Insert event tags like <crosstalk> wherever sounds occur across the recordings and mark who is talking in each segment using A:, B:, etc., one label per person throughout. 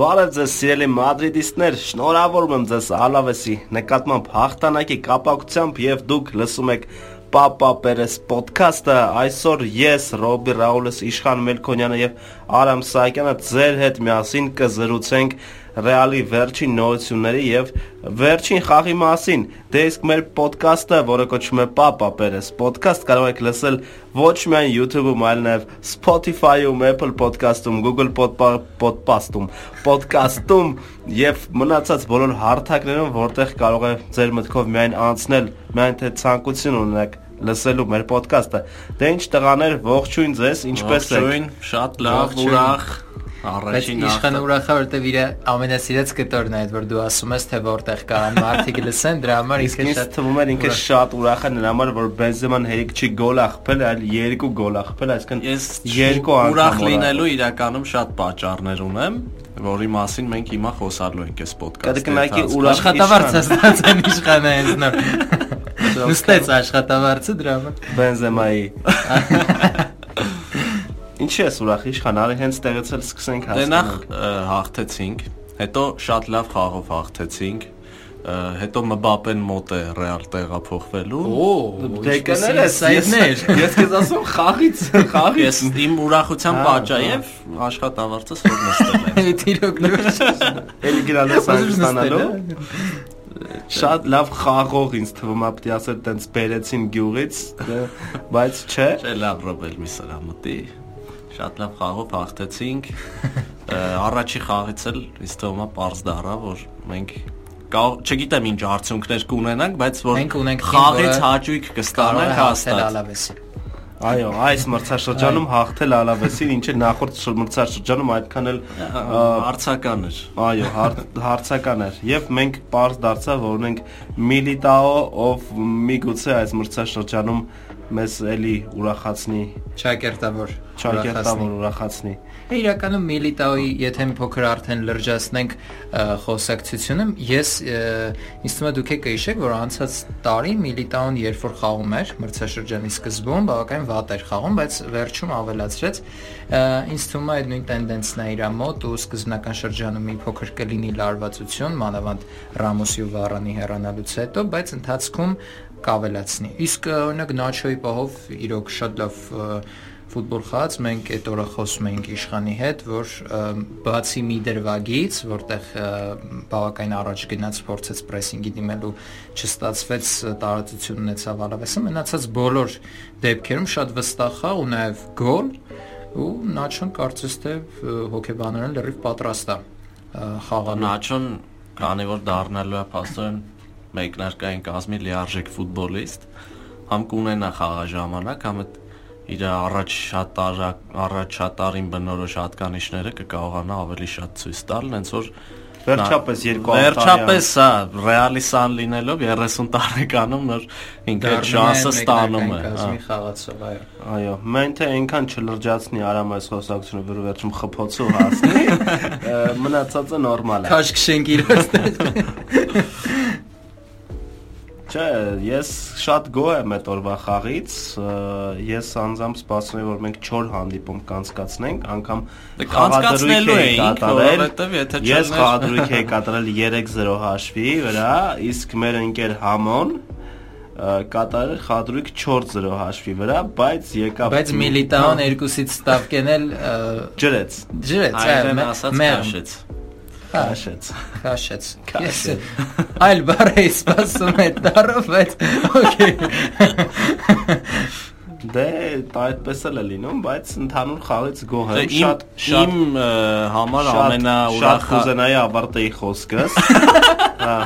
A: Բարև ձեզ սիրելի մադրիդիստներ, շնորհավորում եմ ձեզ Ալավեսի նկատմամբ հաղթանակի կապակցությամբ եւ դուք լսում եք Պապա Պերես ոդքասթը այսօր ես Ռոբի Ռաուլս Իշխան Մելքոնյանը եւ Արամ Սահակյանը ձեր հետ միասին կզրուցենք Ռեալի վերջին նորությունների եւ վերջին խաղի մասին։ Դե իսկ մեր ոդքասթը, որը կոչվում է Papa Perez Podcast, կարող եք լսել ոչ միայն YouTube-ում, այլ նաեւ Spotify-ում, Apple Podcast-ում, Google Podcast-ում, Podcast-ում եւ մնացած բոլոր հարթակներում, որտեղ կարող է ձեր մտքով միայն անցնել, միայն թե ցանկություն ունեք լսելու մեր ոդկասթը։ Դե ինչ տղաներ, ողջույն ձեզ, ինչպե՞ս եք։
B: Ողջույն, շատ լավ, ուրախ
C: Առաջին իշխան ուրախա որտեվ իր ամենասիրած կտորն է այդ որ դու ասում ես թե որտեղ կան մարդիկ լսեն դրա համար
A: ինքը շատ թվում է ինքը շատ ուրախ է նրա համար որ Բենզեման հերիք չի գոլ ախփել այլ երկու գոլ ախփել այսինքն
B: երկու անգամ ուրախ լինելու իրականում շատ պատճառներ ունեմ որի մասին մենք հիմա խոսալու ենք այս ոդկասթը։
A: Կդկնակի ուրախ
C: աշխատավարձ ստացած են իշխանը հենց նոր։ Նստեց աշխատավարձը դրա համար։
A: Բենզեմայի <laughs> Ինչի՞ ես ուրախ իշխան, արի հենց տեղից էլ սկսենք
B: հասկանալ։ Դե նախ հաղթեցինք, հետո շատ լավ խաղով հաղթեցինք, հետո Մբապեն մոտ է ռեալ տեղափոխվելու։
C: Օ,
A: դե կներ ես այդներ։ Ես քեզ ասում խաղից, <laughs> խաղից։
B: Ես իմ ուրախության պատճառ եւ աշխատավարձս որ նստել եմ։
C: Տիրոք <laughs> նոր։
A: Էլի <laughs> գրանես Հայաստանալու։ Շատ լավ խաղող ինձ թվում է, է ասել, տենց բերեցին գյուղից, բայց չէ։
B: Չէ, լավ ռոբել մի սրամտի շատ լավ խաղով հաղթեցինք։ Առաջի խաղից էլ ինձ թվում է པարզ դառա, որ մենք չգիտեմ ինչ արդյունքներ կունենանք, բայց որ խաղից հաճույք կստանանք
C: հաստատ։
A: Այո, այս մրցաշրջանում հաղթել Ալավեսին, ինչը նախորդ մրցաշրջանում այդքան էլ
B: հարցական էր։
A: Այո, հարցական էր։ Եվ մենք པարզ դարձավ, որ ունենք Միլիտաո, ով միգուցե այս մրցաշրջանում մեզ էլի ուրախացնի
C: ճակերտավոր
A: ճակերտավոր ուրախացնի
C: իրականում Միլիտաոյի եթե մի փոքր արդեն լրջացնենք խոսակցությունը ես ինձ թվում է դուք եք հիշեք որ անցած տարի Միլիտաոն երբ որ խաղում էր մրցաշրջանի սկզբում բավականին վատ էր խաղում բայց վերջում ավելացրեց ինձ թվում է այդ նույն տենդենսն է իր մոտ ու սկզբնական շրջանում մի փոքր կլինի լարվածություն մանավանդ Ռամոսի ու Վարանի հեռանալուց հետո բայց ընթացքում կավելացնի։ Իսկ օրինակ Նաչոյի պահով իրոք շատ լավ ֆուտբոլ խաղաց, մենք այդ օրը խոսում էինք իշխանի հետ, որ բացի մի դրվագից, որտեղ բավականին առաջ գնաց փորձեց պրեսինգի դիմելու, չստացվեց տարածություն ունեցավ Ալավեսը, մնացած բոլոր դեպքերում շատ վստահ խաղ ու նաև գոլ ու Նաչոն կարծես թե հոկեբաներն լրիվ պատրաստ է խաղալու։
B: Նաչոն քանի որ դառնալու է փաստորեն մեկնարկային կազմի լիարժեք ֆուտբոլիստ, համ կունենա խաղաժամանակ, համ այդ իր առաջ շատ առաջ շատարին բնորոշ հատկանիշները կկարողանա ավելի շատ ցույց տալ, հենց որ
A: Վերջապես երկու
B: Վերջապես հա, ռեալիսան լինելով 30 տարեկանում նոր ինքը շանսը ստանում է։
C: Կազմի խաղացող, այո։
A: Այո, մեն թե այնքան չլրջացնի Արամ այս խոսակցությունը, որ վերջում խփոցու հասնի, <laughs> մնացածը նորմալ է։
C: Քաշ քշենք իրոց։ <laughs>
A: Չէ, ես շատ գոհ եմ այդ օրվա խաղից։ Ես անձամբ սպասում եմ, որ մենք 4 հանդիպում կանցկացնենք, անգամ
B: դե կանցկացնելու էինք, որովհետև եթե
A: չէ Ես խաղադրույք էի կատարել 3-0 հաշվի վրա, իսկ մեր ընկեր Համոն կատարել խադրույք 4-0 հաշվի վրա, բայց եկավ
C: Բայց Միլիտաոն երկուսից ստավ կենել
A: ջրեց։
C: Ջրեց,
B: այո, ասած քաշեց։
C: Քաշեց։ Քաշեց։ Քաշեց։ Այլ բառ է սպասում է դարով, բայց օքեյ։
A: Դե այդպես էլ է լինում, բայց ընդհանուր խաղից գոհ
B: եմ։ Շատ շատ իմ համար ամենաուրախ
A: կուզենայի ավարտեի խոսքս։ <laughs> Հա։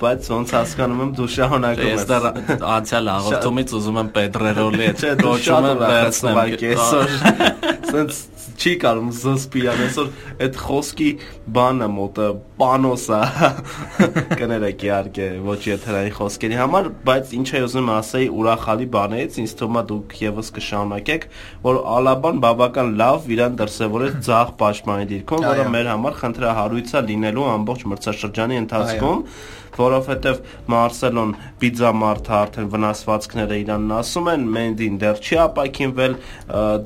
A: Բայց ոնց հասկանում եմ դու շահանակում ես։
B: Ես դեռ անցյալ հաղորդումից ուզում եմ Պետրերոլի
A: այդ կոչումը վերցնեմ։ Այսօր <laughs> սենց չի կարում զսպիան այսօր այդ խոսքի բանը մոտը պանոսա <laughs> կներեք իհարկե ոչ եթերային խոսքերի համար բայց ինչ է ուզում ասեի ուրախալի բաներից ինձ թվում է դուք եւս կշարունակեք որ Ալաբան բավական լավ իրան դրսևորեց ցաղ պաշտպանի դիրքում որը մեր համար խնդրահարույց է լինելու ամբողջ մրցաշրջանի ընթացքում որովհետև Մարսելոն պիզա մարդը արդեն վնասվածքները իրանն ասում են, Մենդին դեռ չի ապակինվել,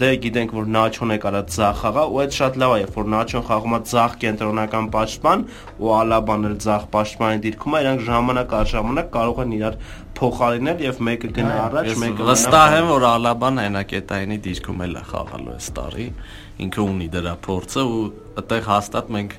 A: դե գիտենք որ Նաչոն է կարա ցախ խաղա ու այդ շատ լավ է, որ Նաչոն խաղում է ցախ կենտրոնական պաշտպան ու Ալաբան էլ ցախ պաշտպանի դիրքում է, իրանք ժամանակ առ ժամանակ կարող են իրար փոխարինել եւ մեկը գնա առաջ, մեկը
B: վստահ եմ որ Ալաբան հենակետայինի դիրքում էլ է խաղալու այս տարի ինքը ունի դրա փորձը ու այդտեղ հաստատ մենք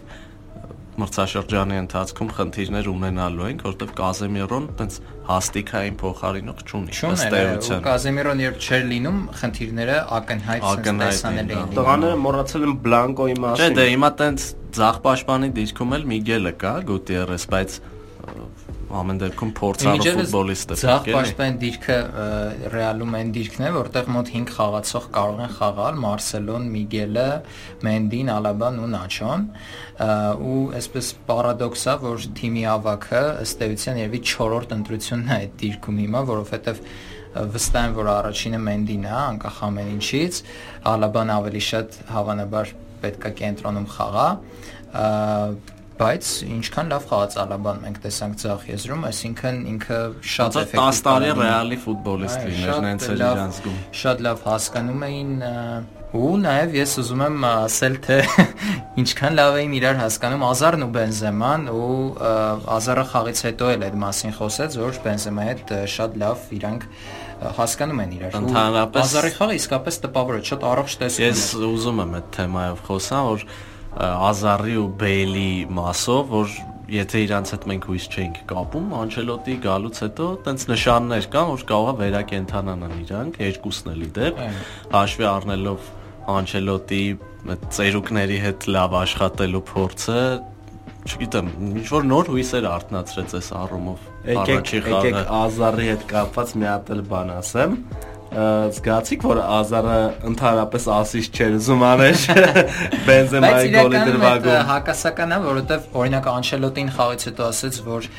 B: մրցաշրջանի ընթացքում խնդիրներ ունենալու ենք, որովհետև Կազեմիրոն տենց հաստիկային փոխարինող չունի։
C: Ըստ էության։ Կազեմիրոն երբ չէր լինում, խնդիրները ակնհայտ տեսանել էին։
A: Տղաները մոռացել են Բլանկոյի մասին։
B: Չէ, դե հիմա տենց ցախ պաշտպանի դիրքում էլ Միգելը կա, Գուտիերես, բայց ամեն դեպքում փորձառու ֆուտբոլիստ է։
C: Ձախ պաշտպան դիրքը Ռեալում այն դիրքն է, որտեղ մոտ 5 խաղացող կարող են խաղալ Մարսելոն, Միգելը, Մենդին, Ալաբան ու Նաչոն ու այսպես պարադոքս է, որ թիմի ավակը ըստ էության երևի 4-րդ ընտրությունն է այդ դիրքում հիմա, որովհետև վստահ եմ, որ առաջինը Մենդին է, անկախ ամեն ինչից, Ալաբան ավելի շատ հավանաբար պետքա կենտրոնում խաղա բայց ինչքան լավ խաղաց Ալաբան մենք տեսանք ցախ եզրում, այսինքն ինքը շատ
B: էֆեկտիվ 10 տարի ռեալի ֆուտբոլիստ լիներ, նենց էր իրան զգում։
C: Շատ լավ հասկանում էին ու նաև ես ուզում եմ ասել թե <laughs> ինչքան լավ էին իրար հասկանում Ազարն ու Բենզեման ու Ազարը խաղից հետո էլ այդ մասին խոսեց, որ Բենզեմայի հետ շատ լավ իրանք հասկանում են իրար։
B: Ընդհանրապես
C: Ազարի խաղը իսկապես տպավոր է, շատ առողջ տեսք
B: ունի։ Ես ուզում եմ այդ թեմայով խոսամ, որ Ազարի ու Բեյլի մասով, որ եթե իրանց հետ մենք հույս չենք կապում, Անչելոտի գալուց հետո տենց նշաններ կան, որ կարող է վերակենդանանան իրանք, երկուսն էլ իդեպ, հաշվի առնելով Անչելոտի ծերուկների հետ լավ աշխատելու փորձը, չգիտեմ, ինչ որ նոր հույսեր արտնացրեց այս առումով։
A: Եկեք, եկեք Ազարի հետ կապված մի հատ էլ բան ասեմ զգացիք որ Ազարը ընդհանրապես ասից չէր ուզում անել <laughs> Բենզեմայի գոլի դրվագում
C: հակասական է որովհետև օրինակ Անչելոտին խաղից հետո ասաց որ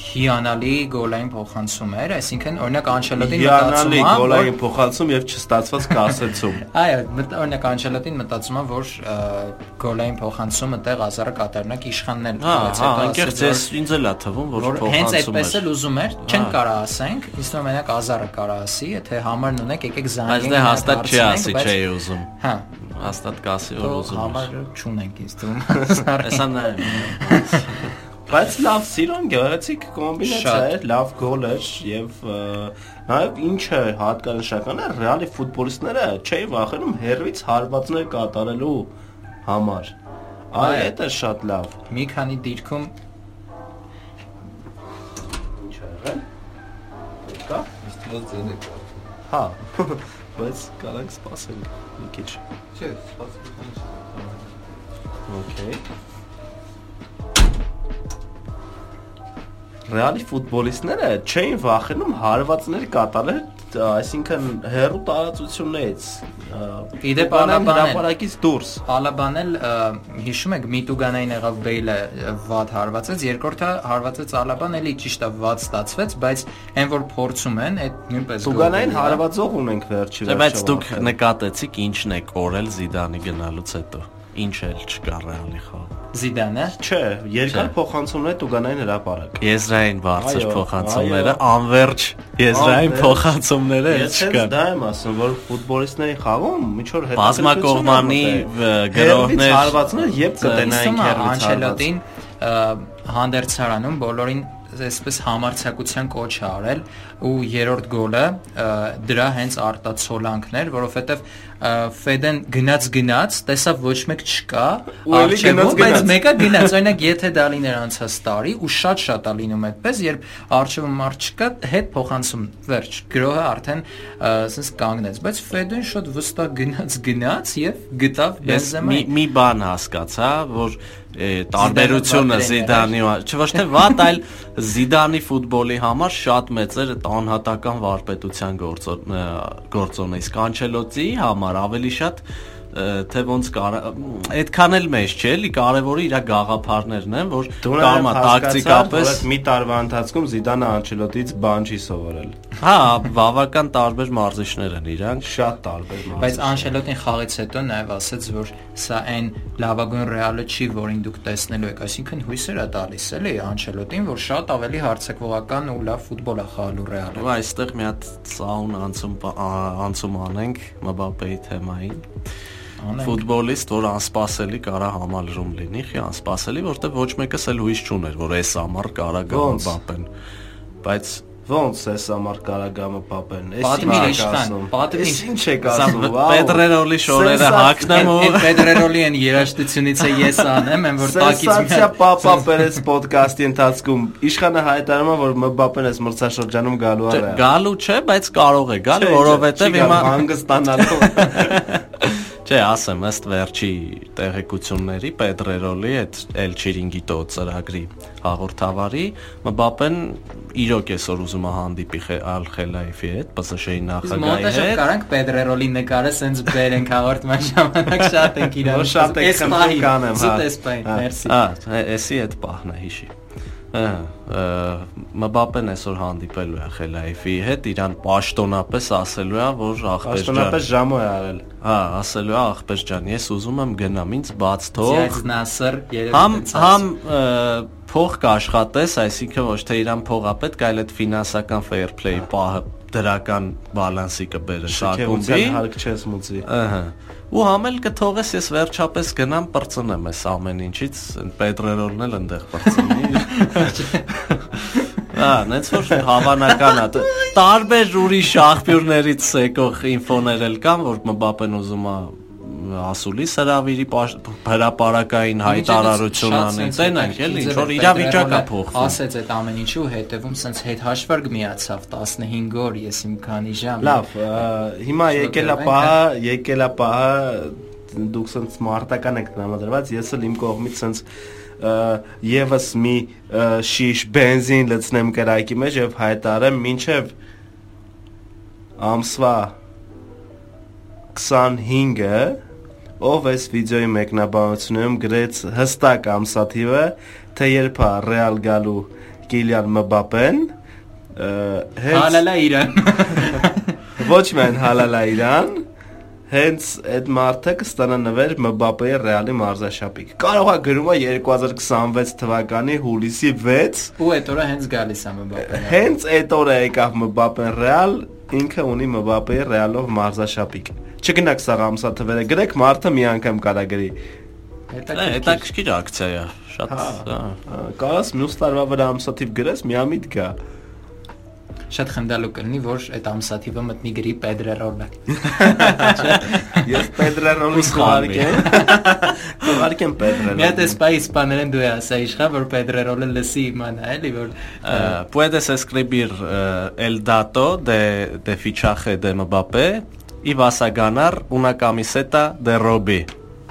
C: հիանալի գոլային փոխանցում էր այսինքն օրինակ Անչելոտին
A: մտածում է հիանալի գոլային փոխանցում եւ չստացված կասեցում <laughs>
C: այո օրինակ Անչելոտին մտածում է որ գոլային փոխանցումը տեղ Ազարը կատարնակ իշխանն էլ
B: խաղից հետո ասաց ես ինձ էլ է թվում որ
C: փոխանցում հենց այդպես էլ ուզում էր չեն կարա ասենք իսկ մենակ Ազարը կարա ասի եթե համարն ունեք, եկեք զանգենք։
B: Բայց դե հաստատ չի ասի, չէի ուզում։
C: Հա,
B: հաստատ կասի որ ուզում
C: է։ Համարը չունենք ինձ թվում։
B: Հեսա նայեմ։
A: Բայց լավ սիրուն գեղեցիկ կոմբինացիա էր, լավ գոլ էր եւ նաեւ ինչը հատկանշական է, ռեալի ֆուտբոլիստները չէի վախենում հերվից հարվածներ կատարելու համար։ Այ դա շատ լավ։
C: Մի քանի դիրքում
A: ինչ ա եղել։ Կա
D: Ոնց ձենը կա։
A: Հա, բայց կարանք սպասել մի քիչ։
D: Չէ, սպասել
A: չեմ։ Okay։ Ռեալի ֆուտբոլիստները չէին վախենում հարվածներ կատարել այսինքն հերու տարածություններից
C: իդեպ Ալաբանել
A: հրապարակից դուրս
C: Ալաբանել հիշում եք Միտուգանային եղավ Բեյլը վատ հարվածեց երկրորդը հարվածեց Ալաբան էլի ճիշտ է վատ ստացվեց բայց այն որ փորձում են այդ նույնպես
A: Տուգանային հարվածող ունենք վերջի
B: վերջը բայց դուք նկատեցիք ինչն է կորել Զիդանի գնալուց հետո ինչ էլ չկա ռեալի խաղ
C: Զիդանը
A: չէ երկար փոխանցումներ Տուգանային հրապարակ
B: Եզրային բարձր փոխանցումները անverջ եզրային փոխանցումները
A: չկա դա եմ ասում որ ֆուտբոլիստների խաղում ինչ որ
B: հետ բազմակողմանի գրողներ
A: հարվածներ երբ կտենային
C: Անչելոտին հանդերձարանում բոլորին այսպես համարցակության կոչ է արել ու երրորդ գոլը դրա հենց արտացոլանքներ, որովհետև Ֆեդեն գնաց գնաց, տեսավ ոչ մեկ չկա,
A: արժեվում,
C: բայց մեկը գնաց, օրինակ եթե դա լիներ անցած տարի ու շատ-շատ է լինում այդպես, երբ արժևում մարդ չկա, հետ փոխանցում վերջ, գրոհը արդեն ասես կանգնեց, բայց Ֆեդեն շատ վստահ գնաց գնաց եւ գտավ Բենզեմա։
B: Մի բան հասկացա, որ տարբերությունը Զիդանի, չէ ոչ թե վատ, այլ Զիդանի ֆուտբոլի համար շատ մեծ էր այդ անհատական վարպետության գործոն գործոնը, իսկ Անչելոտի համար ավելի շատ թե ոնց կար այդքան էլ մեծ չէ, էլի կարևորը իր գաղափարներն են, որ
A: կարմա տակտիկապես մի տարվա ընթացքում Զիդանը Անչելոտից բան չի սովորել։
B: Հա, բավական տարբեր մարզիչներ են իրանք։
A: Շատ տարբեր մարզիչ։
C: Բայց Անշելոտին խաղից հետո նաև ասաց, որ սա այն լավագույն Ռեալը չի, որին դուք տեսնելու եք, այսինքն հույսեր է տալիս էլի Անշելոտին, որ շատ ավելի հարցակողական ու լավ ֆուտբոլ է խաղալու Ռեալը։
B: Ու այստեղ մի հատ սաուն անցում անցում անենք Մբապեի թեմային։ Ֆուտբոլիստ, որ անսպասելի կարա համալրում լինի, խի անսպասելի, որտեղ ոչ մեկս էլ հույս չուներ, որ այս ամառ կարա գա Մբապեն։ Բայց
A: Ոնց էս համար կարագամը պապեն։ Էս
C: Պատմիր
A: ասում։
C: պատմիր։
A: Էս ինչ
B: սա
A: ասում։
B: Պետրերոլի շորերը հակնեմ ու
C: Այդ Ֆեդերալի են երաշտությունից է ես անեմ, եմ որ տակից
A: Սենսացիա պապա Պերես ոդկասթի ընթացքում իշխանը հայտարարում է, որ Մբապեն էս մրցաշրջանում գալու է։
B: գալու չէ, բայց կարող է գալ, որովհետև հիմա
A: հանգստանալու։ <laughs>
B: Չէ, ասեմ, ըստ վերջի տեղեկությունների Պետրերոլի այդ El Chiringuito ծրագրի հաղորդավարի Մբապեն իրոք այսօր ուզում է հանդիպի Ալ Խելայֆի հետ, ՊՍՇ-ի նախագահի հետ։
C: կարանք Պեդրերոլի նկարը սենց բերենք հաղորդման ժամանակ շատ ենք իրար։
A: շատ եք խնդրում կանեմ, հա։
C: Զուտ էս պայն, մերսի։
B: Ա, էսի այդ պահն է հիշի։ Ահա, Մբապեն այսօր հանդիպելու է Խելայֆի հետ, իրան պաշտոնապես ասելու է, որ ախպեր ջան։
A: Աշտոնապես ժամո է արել։
B: Հա, ասելու է ախպեր ջան, ես ուզում եմ գնամ, ինձ բաց թող։
C: Ձյաձ Նասր երևի
B: Համ համ փող կաշխատես, այսինքն ոչ թե իրան փողա պետք, այլ այդ ֆինանսական fair play պահը դրական բալանսի կբերես ակումբի։
A: Շքեվության հարկ չես մուծի։
B: Ահա։ Ու համել կթողես ես վերջապես գնամ բրծնեմ այս ամեն ինչից, այն Պետրերոլն էլ այնտեղ բրծնի։ Ահա, <laughs> նենց որ հավանական է։ Տարբեր ուրիշ աղբյուրներից եկող ինֆոներ էլ կան, որ Մբապեն ուզում է ասուլիս հրավիրի պաշ- հրապարակային հայտարարություն անի։ Տենանք էլի, ինչ որ իրավիճակա փոխվում։
C: Ասեց այդ ամեն ինչու հետևում սենց հետ հաշվարկ միացավ 15 օր, ես իմ քանի ժամ։
A: Լավ, հիմա եկել է
C: Շոկերով
A: պահը, եկել է պահը դուք սենց մարտական եք տրամադրված, ես էլ իմ կողմից սենց եւս մի շիշ բենզին լցնեմ կրակի մեջ եւ հայտարեմ մինչեւ ամսվա 25-ը ով այս վիդեոյի մեկնաբանությունում գրեց հստակ ամսաթիվը, թե երբ է Ռեալ գալու Կիլիան Մբապեն, ա, հենց
C: Հալալա իրան։ <laughs>
A: ոչ միայն հալալա իրան, հենց այդ մարդը կստանա նվեր Մբապեի Ռեալի մարզաշապիկ։ Կարող է գրում է 2026 թվականի հուլիսի 6,
C: Ու այդ օրը հենց գալիս է Մբապեն։
A: հենց այդ օրը եկավ Մբապեն Ռեալ, ինքը ունի Մբապեի Ռեալով մարզաշապիկ։ Չգնաք սա ամսաթվերը, գրեք մարդը մի անգամ կարա գրի։
B: Հետաքրքիր ակցիա է, շատ։ հա։
A: Կարաս մյուս տարվա վրա ամսաթիվ գրես, միամիտ գա։
C: Շատ խնդալու կլինի, որ այդ ամսաթիվը մտնի գրի Պեդրերոլը։ <laughs>
A: Ես Պետրերոնի
B: Սխալվի։
A: կողարկեմ։ Կողարկեմ <laughs>
C: Մի հատ
A: Պետրերոնի։
C: էս պայ իսպաներեն դու ասա իշխա, որ Պեդրերոլը լսի իմանա, էլի որ
B: puedes escribir el dato de, de fichaje de Mbappé y vas a ganar una camiseta de Robbie.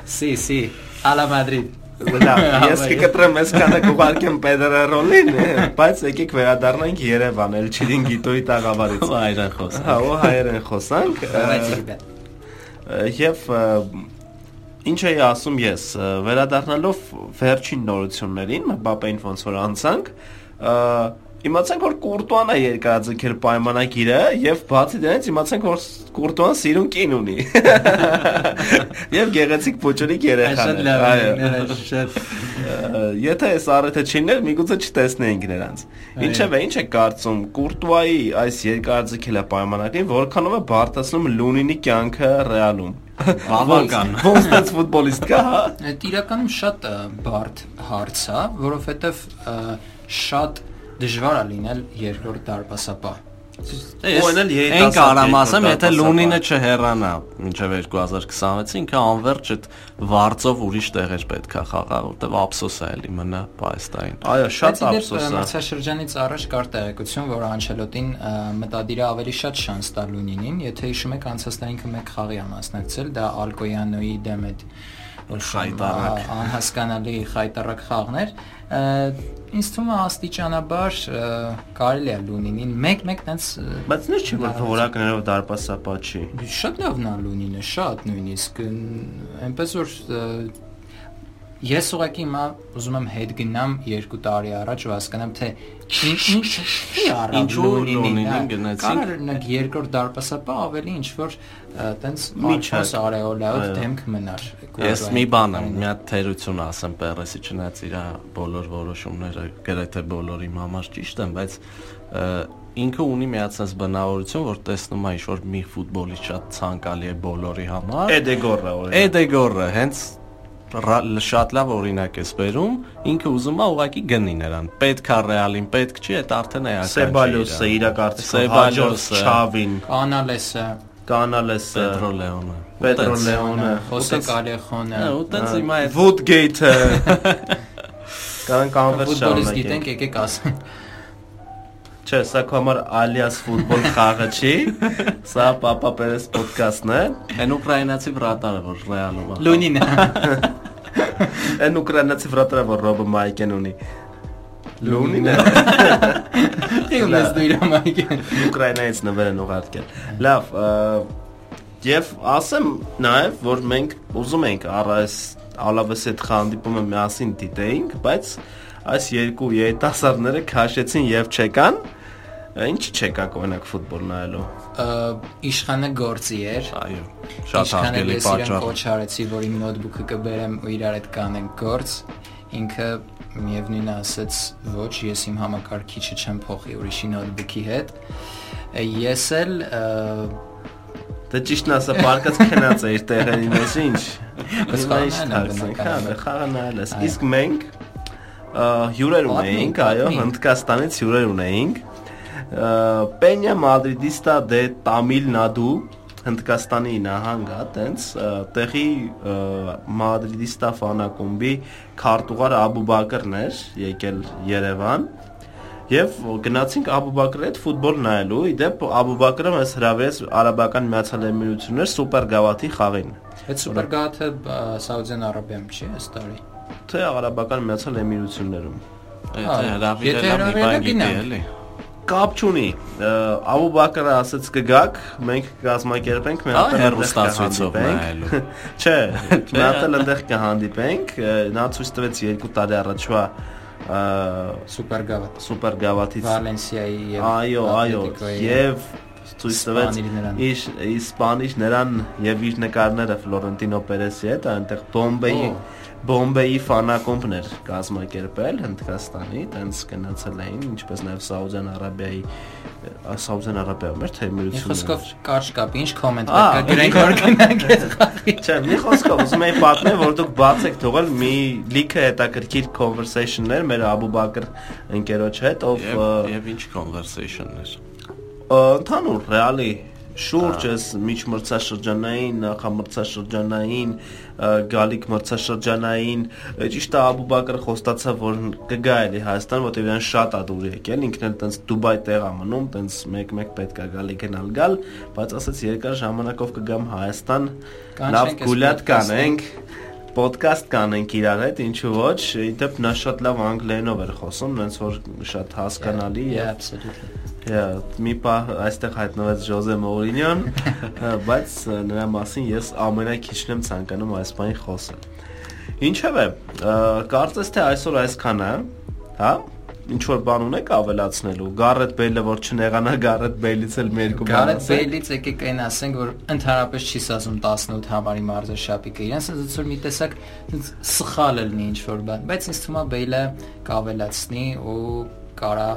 C: Sí, sí, a la Madrid։
A: Լավ, <laughs> ես կկտրեմ ես կանա կուղարկեմ Պեդերերոնին, բայց եկեք վերադառնանք Երևան, էլ Չիլին գիտոյի տաղավարից։
B: Ու հայերեն խոսանք։
A: Հա, ու հայերեն խոսանք։ Եվ ինչ էի ասում ես, վերադառնալով վերջին նորություններին, Մբապեին ոնց որ անցանք, իմացանք որ Կուրտուան է երկարաձգել պայմանագիրը եւ բացի դրանից իմացանք որ Կուրտուան սիրուն կին ունի։ <laughs> Եվ գեղեցիկ փոճորիկ երեխա։
C: Շատ լավ է, շատ։
A: Եթե այս առիթը չիներ, միգուցե չտեսնեինք նրանց։ Ինչևէ, ինչ է կարծում Կուրտուայի այս երկարաձգելը պայմանագիրը, որքանով է բարձրացնում Լունինի կյանքը Ռեալում։
B: Բավական։
A: Ոնց դες ֆուտբոլիստ կա, հա։
C: Այդ իրականում շատ բարդ հարց է, որովհետև ը, շատ դժվար է լինել երկրորդ դարպասապահ։
B: այն
A: երիտասարդ
B: կարամ ասեմ,
A: երկրորդ
B: եթե Լունինը չհեռանա մինչև 2026, ինքը անverջ այդ վարձով ուրիշ տեղեր պետքա խաղա, որտեվ ափսոս է էլի մնա Պայստային։
A: Այո, շատ ափսոս է։
C: Մրցաշրջանից առաջ կար տեղեկություն, որ Անչելոտին մտադիր է ավելի շատ շանս տա Լունինին, եթե հիշում եք անցած տարի մեկ խաղի է մասնակցել, դա Ալկոյանոյի դեմ այդ ա- անհասկանալի խայտարակ խաղներ, ինձ թվում է աստիճանաբար կարելի է Լունինին մեկ-մեկ տենց
A: Բայց նույն չի որ որակներով դարպասապա չի։
C: Շատ լավն է Լունինը, շատ նույնիսկ այնպես որ Ես ուղղակի հիմա ուզում եմ հետ գնամ 2 տարի առաջ ու հասկանամ թե ինչ ինչ չի առավ
B: Ինչու Լունինին գնացինք։
C: Կարող երկրորդ դարպասապա ավելի ինչ որ տենց միջոց արեոլայով
B: Այո։
C: դեմք մնար։
B: Ես մի բան եմ, մի հատ թերություն ասեմ Պերեսի չնայած իր բոլոր որոշումները գրեթե բոլոր իմ համար ճիշտ են, բայց ինքը ունի մի sense բնավորություն, որ տեսնում է ինչ-որ մի ֆուտբոլիստ շատ ցանկալի է բոլորի համար։
A: Էդեգորը օրինակ։
B: Էդեգորը հենց շատ լավ օրինակ է սպերում, ինքը ուզում է ուղակի գնի նրան։ Պետք է Ռեալին, պետք չի, դա արդեն էական չի
A: Սեբալյոսը
B: իր։
A: իր կարծիքով
B: Սեբալյոսը,
A: Չավին,
C: Անալեսը,
A: Կանալեսը,
B: Պետրո Լեոնը։
A: Պետրո Լեոնը,
C: Խոսե Կալեխոնը,
B: Հա, ու տենց հիմա այդ
A: Woodgate-ը։ <laughs> անվերջ
C: ֆուտբոլիստ
A: շարունակենք։
C: գիտենք, եկեք ասենք։
A: Չէ, սա քո համար alias ֆուտբոլ խաղը չի։ Սա Papa Perez podcast-ն է։
B: Այն ուկրաինացի վրատարը, որ Ռեալում <laughs> է։
C: Լունինը։
A: Այն ուկրաինացի վրատարը, որ Ռոբը Մայկեն ունի։ Լունին <laughs>
C: Իմ ես դու իր մայքեն։
A: Ուկրաինայից նվեր են ուղարկել։ Լավ, եւ ասեմ նաեւ, որ մենք ուզում ենք առ այս Ալավեսի հետ հանդիպումը միասին դիտեինք, բայց այս երկու երիտասարդները քաշեցին եւ չեկան։ Ինչ չեկակ օրինակ ֆուտբոլ նայելու։
C: Իշխանը գործի էր։
B: Այո, շատ հարգելի պատճառ։
C: կոչ արեցի, որ իմ նոթբուքը կբերեմ ու իրար հետ կանենք գործ։ Ինքը միևնույնն է ասաց, ոչ, ես իմ համակարգիչը չեմ փոխի ուրիշի նոթբուքի հետ։ Ես էլ
A: Դե ճիշտն ասա, բարկած քնած է իր տեղերին, ես ինչ։
C: այլ է,
A: նայել ես։ Իսկ մենք հյուրեր ունեինք, այո, Հնդկաստանից հյուրեր ունեինք։ Madridista de Tamil Nadu Հնդկաստանի նահանգ է, տենց տեղի Madridista ֆանակումբի քարտուղար Աբուբակրն էր եկել Երևան Եվ գնացինք Աբուբակրի հետ ֆուտբոլ նայելու։ Իդեպ Աբուբակրը մեզ հրավիրեց Արաբական Միացյալ Էմիրություններ Սուպեր Գավաթի խաղին։
C: այդ սուպերգաթը Սաուդյան Արաբիայում չի այս տարի։
A: Թե Արաբական Միացյալ Էմիրություններում։
B: Եթե գիտի
C: գնանք։
B: էլի։
A: Կապ չունի։ Ը, Աբուբակրը ասաց կգաք, մենք կազմակերպենք, այնտեղ
B: հեռուստացույցով նայելու։ <laughs>
A: Չէ, էլ այնտեղ կհանդիպենք։ Նա ցույց տվեց 2 տարի առաջվա ը,
C: Սուպերգավաթ։
A: Սուպեր Գավաթից
C: Վալենսիայի եւ
A: Այո, այո, եւ ցույց տվեց իր իսպանիչ նրան եւ իր նկարները Ֆլորենտինո Պերեսի հետ այնտեղ Բոմբեի Բոմբեի ֆանակոմբն էր կազմակերպել Հնդկաստանի, տենց գնացել էին, ինչպես նաեւ Սաուդյան Արաբիայի Սաուդյան Արաբիայում էր թե
C: Մի
A: միությունը։
C: խոսքով կարճ կապ, ինչ կոմենտ պետք է գրենք որ գնանք այդ խաղի։
A: Չէ, մի խոսքով ուզում եի պատմել, որ դուք բաց եք թողել մի լիքը հետաքրքիր conversation-ներ մեր Աբուբակր ընկերոջ հետ, ով
B: եւ ինչ conversation-ներ։
A: Ընդհանուր ռեալի շուրջ էս միջմրցաշրջանային, նախամրցաշրջանային, գալիք մրցաշրջանային, ճիշտ է Աբուբակրը խոստացավ, որ կգա էլի Հայաստան, որտեղ իրան շատ ա դուր եկել, ինքն էլ տենց Դուբայ տեղ ա մնում, տենց մեկ-մեկ պետք է գալի գնալ գալ, բայց ասաց երկար ժամանակով կգամ Հայաստան, լավ գուլյատ
C: podcast-ը։
A: կանենք, ոդկաստ կանենք իրար հետ, ինչու ոչ, իդեպ նա շատ լավ անգլերենով էր խոսում, ոնց որ շատ հասկանալի եւ
C: absolutely։
A: Yeah, մի պահ այստեղ հայտնվեց Ժոզե Մորինյոն, <laughs> բայց նրա մասին ես ամենակիչն եմ ցանկանում այս բանի խոսել։ Ինչևէ, կարծես թե այսօր այսքանը, հա? Ինչ որ բան ունեք ավելացնելու։ Գարեթ Բեյլը որ չնեղանա Գարեթ Բեյլից էլ մի երկու բան
C: Գարեթ Բեյլից եկեք այն ասենք, որ ընդհանրապես չի սազում 18 համարի մարզաշապիկը։ Իրեն ասած որ մի տեսակ ինձ սխալ լինի ինչ որ բան, բայց ինձ թվում է Բեյլը կավելացնի ու կարա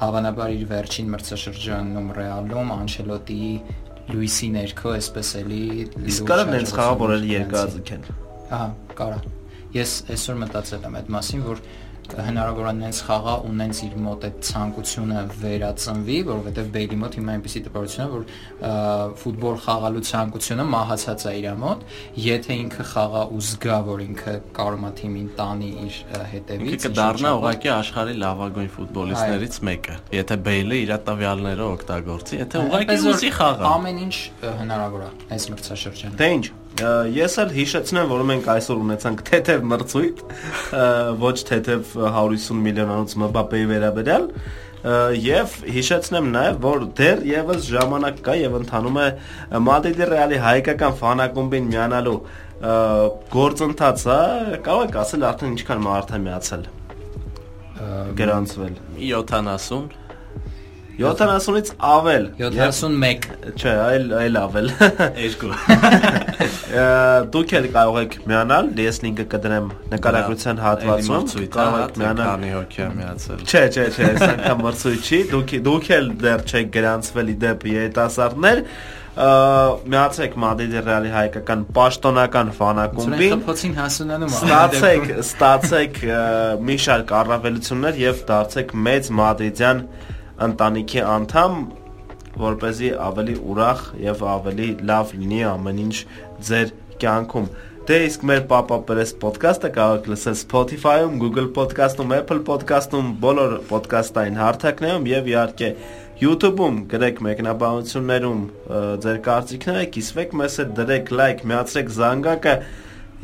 C: հավանաբար իր վերջին մրցաշրջանում Ռեալում Անչելոտիի Լուիսի ներքո այսպես էլի
A: Իսկ կարա նենց խաղա որ էլ երկազգեն։
C: Ահա, կարա։ Ես այսօր մտածել եմ այդ մասին, որ հնարավոր է նենց խաղա ու նենց իր մոտ այդ ցանկությունը վերածնվի, որովհետև Բեյլի մոտ հիմա այնպեսի տպավորություն է, որ ֆուտբոլ խաղալու ցանկությունը մահացած է իր մոտ, եթե ինքը խաղա ու զգա, որ ինքը կարող է թիմին տանի իր հետևից,
B: Ինքը կդառնա ուղղակի աշխարհի լավագույն ֆուտբոլիստներից մեկը։ Եթե Բեյլը իր տվյալները օգտագործի, եթե ուղղակի ուզի խաղա։
C: Ամեն ինչ հնարավոր է այս մրցաշրջանում։
A: Դե ինչ, Ես էլ հիշեցնեմ, որ մենք այսօր ունեցանք թեթև մրցույթ, ոչ թեթև 150 միլիոնանոց Մբապեի վերաբերյալ, եւ հիշեցնեմ նաեւ, որ դեռ եւս ժամանակ կա եւ ընթանում է Մադրիդի Ռեալի հայկական ֆանակումբին միանալու գործընթացը, կարող եք ասել արդեն ինչքան մարդ է միացել գրանցվել։
B: 70
A: 70-ից ավել։
C: 71
A: Չէ, այլ այլ ավել։ <laughs>
B: երկու <laughs>
A: Ա, Դուք էլ կարող եք միանալ, ես լինկը կդնեմ նկարագրության հատվածում, կարող եք միանալ։
B: քանի հոգի միացել
A: Չէ, չէ, չէ, այս անգամ մրցույթ չի։ Դուք դուք էլ դեռ չեք գրանցվել իդեպ երիտասարդներ։ Միացեք Մադրիդի Ռեալի հայկական պաշտոնական ֆանակումբին։
C: խփոցին հասունանում
A: Ստացեք, ստացեք մի շարք առավելություններ եւ դարձեք մեծ մադրիդյան ընտանիքի անդամ, որ เป զի ավելի ուրախ եւ ավելի լավ լինի ամեն ինչ ձեր կյանքում։ Դե իսկ մեր Papa Press podcast-ը կարող եք լսել Spotify-ում, Google Podcast-ում, Apple Podcast-ում, բոլոր podcast-ային հարթակներում եւ իհարկե YouTube-ում գրեք մեկնաբանություններում ձեր կարծիքները, կիսվեք մեզ հետ, դրեք լայք, միացրեք զանգակը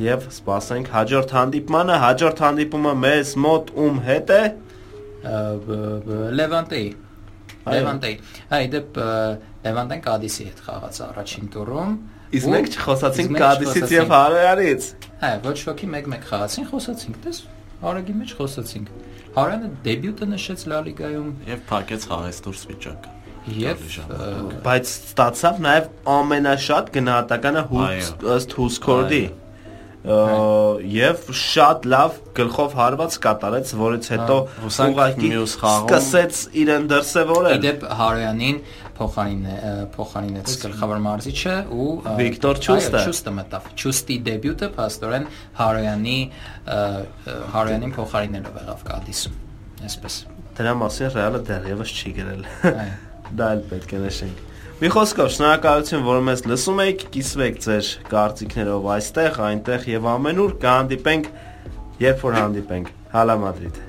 A: եւ սպասենք հաջորդ հանդիպմանը։ Հաջորդ հանդիպումը մեզ մոտ ում հետ է։
C: Լևանտեի Լևանտեի այ դեպ Լևանտեն Կադիսի հետ խաղաց առաջին տուրում
A: Իսկ մենք չխոսացինք Կադիսից եւ Հարոյանից։
C: Հա, ոչ ոքի մեկ-մեկ խաղացին, խոսացինք, տես։ Արագի մեջ խոսացինք։ Հարանը դեբյուտը նշեց Լա լիգայում
B: եւ փակեց խաղեց դուրս վիճակը
C: ը,
A: Բայց ստացավ նաեւ ամենաշատ գնահատականը հուս
B: Այո։
A: Եվ շատ լավ գլխով հարված կատարեց, որից հետո
B: Հա,
A: ուղղակի
B: մյուս խաղում-
A: սկսեց իրեն դրսևորել։
C: իդեպ Հարոյանին փոխարին փոխարինեց գլխավոր մարզիչը ու
A: Վիկտոր Չուստը։
C: Չուստը մտավ։ Չուստի դեբյուտը փաստորեն Հարոյանի Հարոյանին փոխարինելով եղավ Կադիսում։ Այսպես։
A: Դրա մասին Ռեալը դեռևս չի գրել։
C: Այո։
A: Դա էլ պետք է նշենք։ Մի խոսքով, շնորհակալություն, որ մեզ լսում եք, կիսվեք ձեր կարծիքներով այստեղ, այնտեղ եւ ամենուր կհանդիպենք, երբ որ հանդիպենք։ Հալա Մադրիդ։